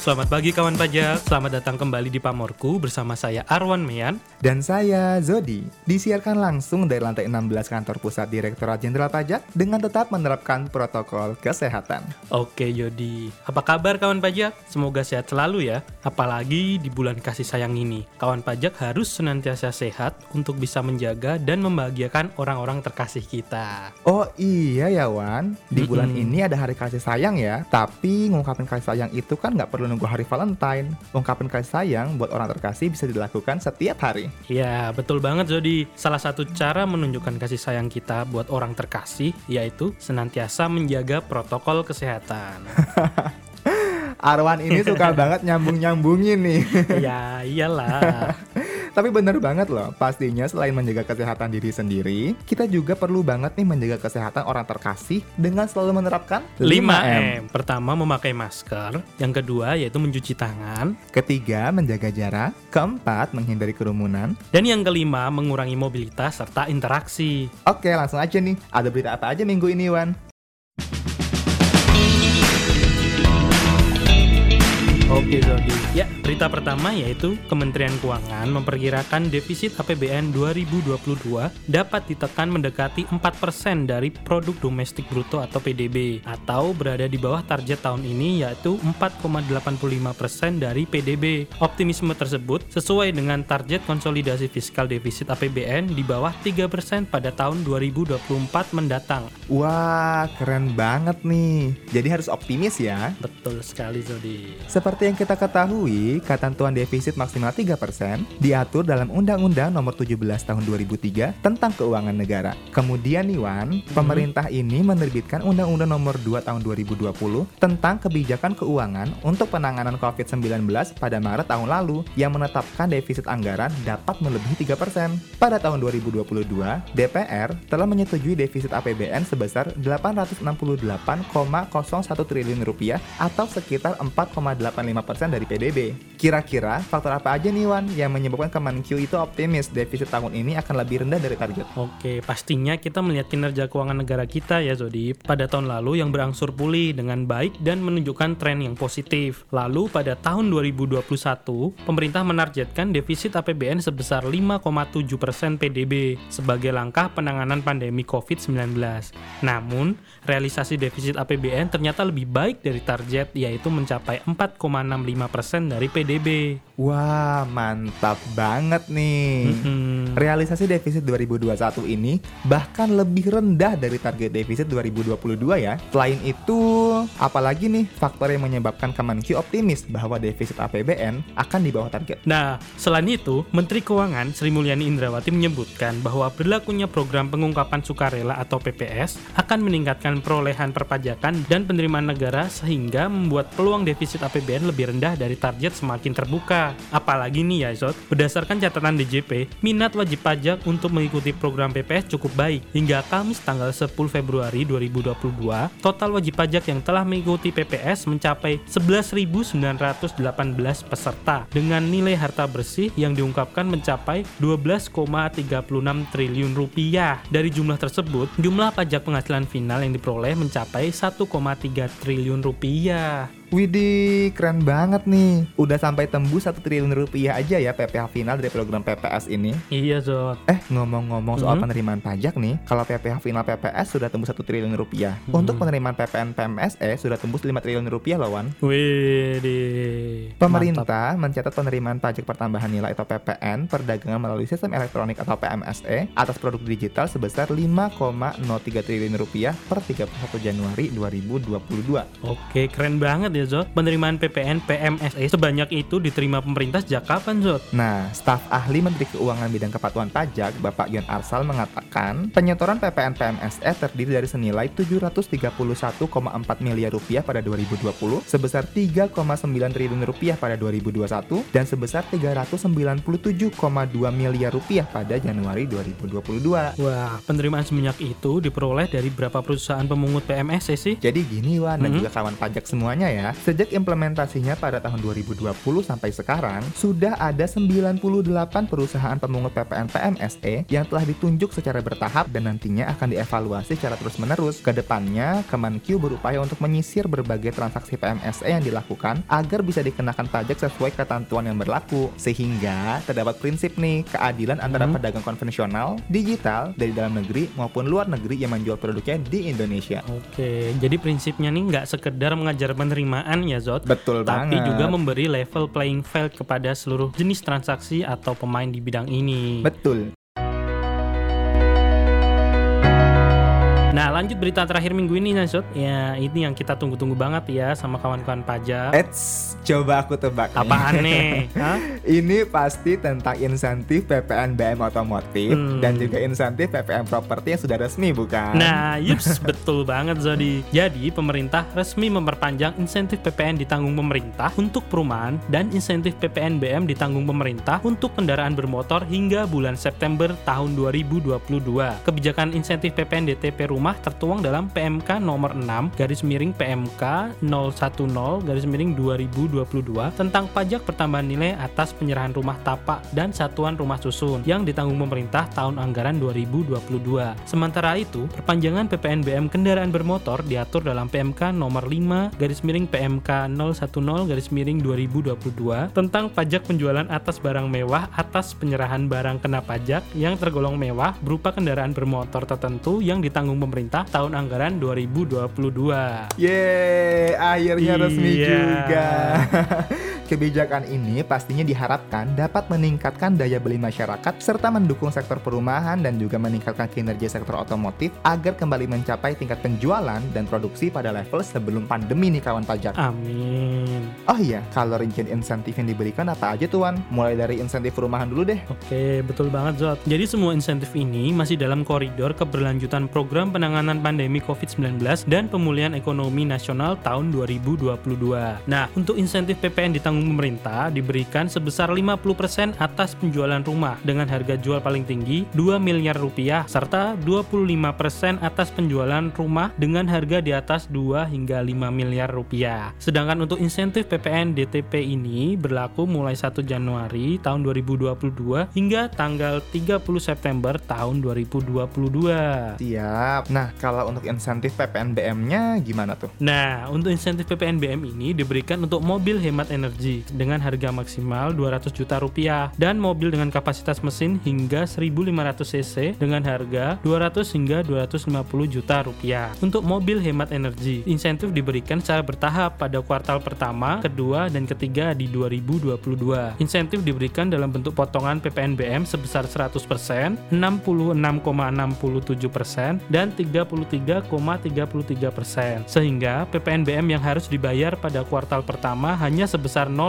Selamat pagi kawan pajak, selamat datang kembali di Pamorku bersama saya Arwan Meyan. Dan saya Zodi, disiarkan langsung dari lantai 16 kantor pusat Direktorat Jenderal Pajak dengan tetap menerapkan protokol kesehatan. Oke Yodi, apa kabar kawan pajak? Semoga sehat selalu ya, apalagi di bulan kasih sayang ini. Kawan pajak harus senantiasa sehat untuk bisa menjaga dan membahagiakan orang-orang terkasih kita. Oh iya ya Wan, di bulan Mm-mm. ini ada hari kasih sayang ya. Tapi ngungkapin kasih sayang itu kan nggak perlu nunggu hari Valentine. Ungkapin kasih sayang buat orang terkasih bisa dilakukan setiap hari. Ya, betul banget Zodi. Salah satu cara menunjukkan kasih sayang kita buat orang terkasih yaitu senantiasa menjaga protokol kesehatan. Arwan ini suka banget nyambung-nyambungin nih. ya, iyalah. Tapi bener banget loh, pastinya selain menjaga kesehatan diri sendiri, kita juga perlu banget nih menjaga kesehatan orang terkasih dengan selalu menerapkan 5M. Pertama, memakai masker. Yang kedua, yaitu mencuci tangan. Ketiga, menjaga jarak. Keempat, menghindari kerumunan. Dan yang kelima, mengurangi mobilitas serta interaksi. Oke, langsung aja nih. Ada berita apa aja minggu ini, Wan? Oke, Zodi. Ya, berita pertama yaitu Kementerian Keuangan memperkirakan defisit APBN 2022 dapat ditekan mendekati 4% dari produk domestik bruto atau PDB atau berada di bawah target tahun ini yaitu 4,85% dari PDB. Optimisme tersebut sesuai dengan target konsolidasi fiskal defisit APBN di bawah 3% pada tahun 2024 mendatang. Wah, keren banget nih. Jadi harus optimis ya. Betul sekali, Zodi. Seperti yang kita ketahui, ketentuan defisit maksimal 3% diatur dalam Undang-Undang Nomor 17 Tahun 2003 tentang Keuangan Negara. Kemudian nih Wan, pemerintah ini menerbitkan Undang-Undang Nomor 2 Tahun 2020 tentang kebijakan keuangan untuk penanganan COVID-19 pada Maret tahun lalu yang menetapkan defisit anggaran dapat melebihi 3%. Pada tahun 2022, DPR telah menyetujui defisit APBN sebesar 868,01 triliun rupiah atau sekitar 4,85% dari PDB. Kira-kira faktor apa aja nih Wan yang menyebabkan Kemenkyu itu optimis defisit tahun ini akan lebih rendah dari target? Oke, pastinya kita melihat kinerja keuangan negara kita ya Zodi pada tahun lalu yang berangsur pulih dengan baik dan menunjukkan tren yang positif. Lalu pada tahun 2021, pemerintah menargetkan defisit APBN sebesar 5,7% PDB sebagai langkah penanganan pandemi COVID-19. Namun, realisasi defisit APBN ternyata lebih baik dari target yaitu mencapai 4,65% dari PDB. Wah, mantap banget nih. Mm-mm. Realisasi defisit 2021 ini bahkan lebih rendah dari target defisit 2022 ya. Selain itu, apalagi nih faktor yang menyebabkan Kemenkyu optimis bahwa defisit APBN akan di bawah target? Nah, selain itu, Menteri Keuangan Sri Mulyani Indrawati menyebutkan bahwa berlakunya program pengungkapan sukarela atau PPS akan meningkatkan perolehan perpajakan dan penerimaan negara sehingga membuat peluang defisit APBN lebih rendah dari target semakin terbuka. Apalagi nih ya Zot, berdasarkan catatan DJP, minat wajib pajak untuk mengikuti program PPS cukup baik. Hingga Kamis tanggal 10 Februari 2022, total wajib pajak yang telah mengikuti PPS mencapai 11.918 peserta dengan nilai harta bersih yang diungkapkan mencapai 12,36 triliun rupiah. Dari jumlah tersebut, jumlah pajak penghasilan final yang diperoleh mencapai 1,3 triliun rupiah. Widih, keren banget nih. Udah sampai tembus 1 triliun rupiah aja ya PPh final dari program PPS ini. Iya Zot. Eh, ngomong-ngomong soal Mhm. penerimaan pajak nih, kalau PPh final PPS sudah tembus 1 triliun rupiah. Mhm. Untuk penerimaan PPN PMSE sudah tembus 5 triliun rupiah loh, Wan. Mantap. Pemerintah mencatat penerimaan pajak pertambahan nilai atau PPN perdagangan melalui sistem elektronik atau PMSE atas produk digital sebesar 5,03 triliun rupiah per 31 Januari 2022. Oke, keren banget ya Zot. Penerimaan PPN PMSE sebanyak itu diterima pemerintah sejak kapan Zot? Nah, staf ahli Menteri Keuangan bidang kepatuhan pajak, Bapak Yon Arsal mengatakan, penyetoran PPN PMSE terdiri dari senilai 731,4 miliar rupiah pada 2020, sebesar 3,9 triliun rupiah pada 2021, dan sebesar 397,2 miliar rupiah pada Januari 2022. Wah, penerimaan sebanyak itu diperoleh dari berapa perusahaan pemungut PMSE sih? Jadi gini Wan dan Mhm. juga kawan pajak semuanya ya ya, sejak implementasinya pada tahun 2020 sampai sekarang, sudah ada 98 perusahaan pemungut PPN PMSE yang telah ditunjuk secara bertahap dan nantinya akan dievaluasi secara terus-menerus. Ke depannya, Kemenq berupaya untuk menyisir berbagai transaksi PMSE yang dilakukan agar bisa dikenakan pajak sesuai ketentuan yang berlaku. Sehingga terdapat prinsip nih, keadilan antara Hmm. pedagang konvensional, digital, dari dalam negeri maupun luar negeri yang menjual produknya di Indonesia. Oke, jadi prinsipnya nih nggak sekedar mengajar penerimaan ya Zot, Betul tapi banget. juga memberi level playing field kepada seluruh jenis transaksi atau pemain di bidang ini. Betul. Nah, lanjut berita terakhir minggu ini Zot. Ya, ini yang kita tunggu-tunggu banget ya sama kawan-kawan pajak. Eits, coba aku tebak. Apaan nih? Hah? Ini pasti tentang insentif PPN BM otomotif Hmm. dan juga insentif PPN properti yang sudah resmi bukan? Nah, yups, betul banget Zodi. Jadi, pemerintah resmi memperpanjang insentif PPN ditanggung pemerintah untuk perumahan dan insentif PPN BM ditanggung pemerintah untuk kendaraan bermotor hingga bulan September tahun 2022. Kebijakan insentif PPN DTP rumah tertuang dalam PMK nomor 6 garis miring PMK 010 garis miring 2022 tentang pajak pertambahan nilai atas penyerahan rumah tapak dan satuan rumah susun yang ditanggung pemerintah tahun anggaran 2022. Sementara itu, perpanjangan PPN BM kendaraan bermotor diatur dalam PMK nomor 5 garis miring PMK 010 garis miring 2022 tentang pajak penjualan atas barang mewah atas penyerahan barang kena pajak yang tergolong mewah berupa kendaraan bermotor tertentu yang ditanggung pemerintah tahun anggaran 2022. Yeay, akhirnya resmi Iya. juga. Kebijakan ini pastinya diharapkan dapat meningkatkan daya beli masyarakat serta mendukung sektor perumahan dan juga meningkatkan kinerja sektor otomotif agar kembali mencapai tingkat penjualan dan produksi pada level sebelum pandemi nih kawan pajak. Amin. Oh iya, kalau rincian insentif yang diberikan apa aja tuan? Mulai dari insentif perumahan dulu deh. Oke, betul banget Zot. Jadi semua insentif ini masih dalam koridor keberlanjutan program penanganan pandemi COVID-19 dan pemulihan ekonomi nasional tahun 2022. Nah, untuk insentif PPN ditanggung pemerintah diberikan sebesar 50% atas penjualan rumah dengan harga jual paling tinggi 2 miliar rupiah serta 25% atas penjualan rumah dengan harga di atas 2 hingga 5 miliar rupiah. Sedangkan untuk insentif PPN DTP ini berlaku mulai 1 Januari tahun 2022 hingga tanggal 30 September tahun 2022. Siap. Nah, kalau untuk insentif PPNBM-nya gimana tuh? Nah, untuk insentif PPNBM ini diberikan untuk mobil hemat energi dengan harga maksimal 200 juta rupiah dan mobil dengan kapasitas mesin hingga 1500 cc dengan harga 200 hingga 250 juta rupiah. Untuk mobil hemat energi, insentif diberikan secara bertahap pada kuartal pertama, kedua, dan ketiga di 2022. Insentif diberikan dalam bentuk potongan PPNBM sebesar 100%, 66,67%, dan 33,33%. Sehingga PPNBM yang harus dibayar pada kuartal pertama hanya sebesar 0%,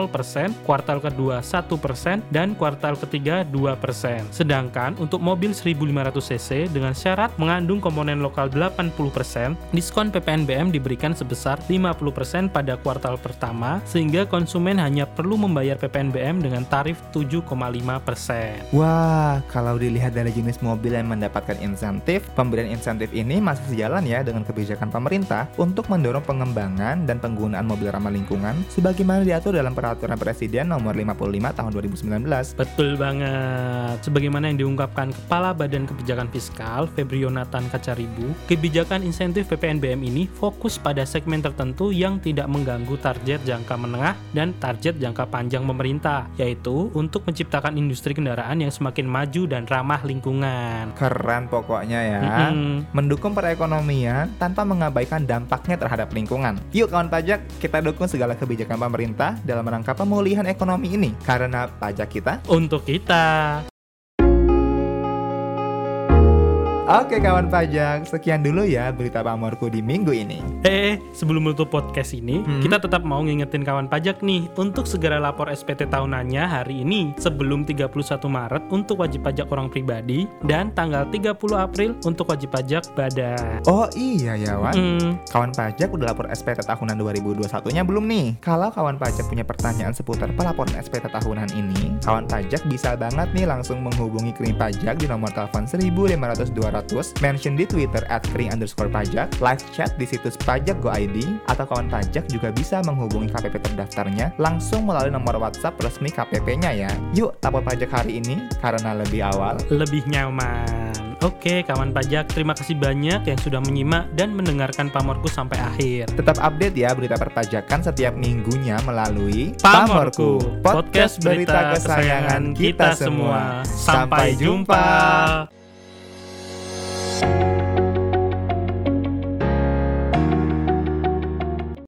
kuartal kedua 1%, dan kuartal ketiga 2%. Sedangkan untuk mobil 1500 cc dengan syarat mengandung komponen lokal 80%, diskon PPNBM diberikan sebesar 50% pada kuartal pertama sehingga konsumen hanya perlu membayar PPNBM dengan tarif 7,5%. Wah, kalau dilihat dari jenis mobil yang mendapatkan insentif, pemberian insentif ini masih sejalan ya dengan kebijakan pemerintah untuk mendorong pengembangan dan penggunaan mobil ramah lingkungan sebagaimana diatur dalam peraturan presiden nomor 55 tahun 2019. Betul banget. Sebagaimana yang diungkapkan Kepala Badan Kebijakan Fiskal Febrio Nathan Kacaribu, kebijakan insentif PPNBM ini fokus pada segmen tertentu yang tidak mengganggu target jangka menengah dan target jangka panjang pemerintah, yaitu untuk menciptakan industri kendaraan yang semakin maju dan ramah lingkungan. Keren pokoknya ya. Mm-mm. Mendukung perekonomian tanpa mengabaikan dampaknya terhadap lingkungan. Yuk kawan pajak, kita dukung segala kebijakan pemerintah dalam rangka pemulihan ekonomi ini. Karena pajak kita Untuk kita. Oke kawan pajak, sekian dulu ya berita pamorku di minggu ini. Eh, sebelum menutup podcast ini, Hmm. kita tetap mau ngingetin kawan pajak nih untuk segera lapor SPT tahunannya hari ini sebelum 31 Maret untuk wajib pajak orang pribadi dan tanggal 30 April untuk wajib pajak badan. Oh iya ya Wan, Hmm, kawan pajak udah lapor SPT tahunan 2021-nya belum nih? Kalau kawan pajak punya pertanyaan seputar pelaporan SPT tahunan ini, kawan pajak bisa banget nih langsung menghubungi krim pajak di nomor telepon 1500 200 status, mention di Twitter at kering underscore pajak, live chat di situs pajak go ID, atau kawan pajak juga bisa menghubungi KPP terdaftarnya langsung melalui nomor WhatsApp resmi KPP-nya ya. Yuk lapor pajak hari ini karena lebih awal. Lebih nyaman. Oke, kawan pajak, terima kasih banyak yang sudah menyimak dan mendengarkan pamorku sampai akhir. Tetap update ya berita perpajakan setiap minggunya melalui Pamorku, podcast berita kesayangan kita semua. Sampai jumpa. you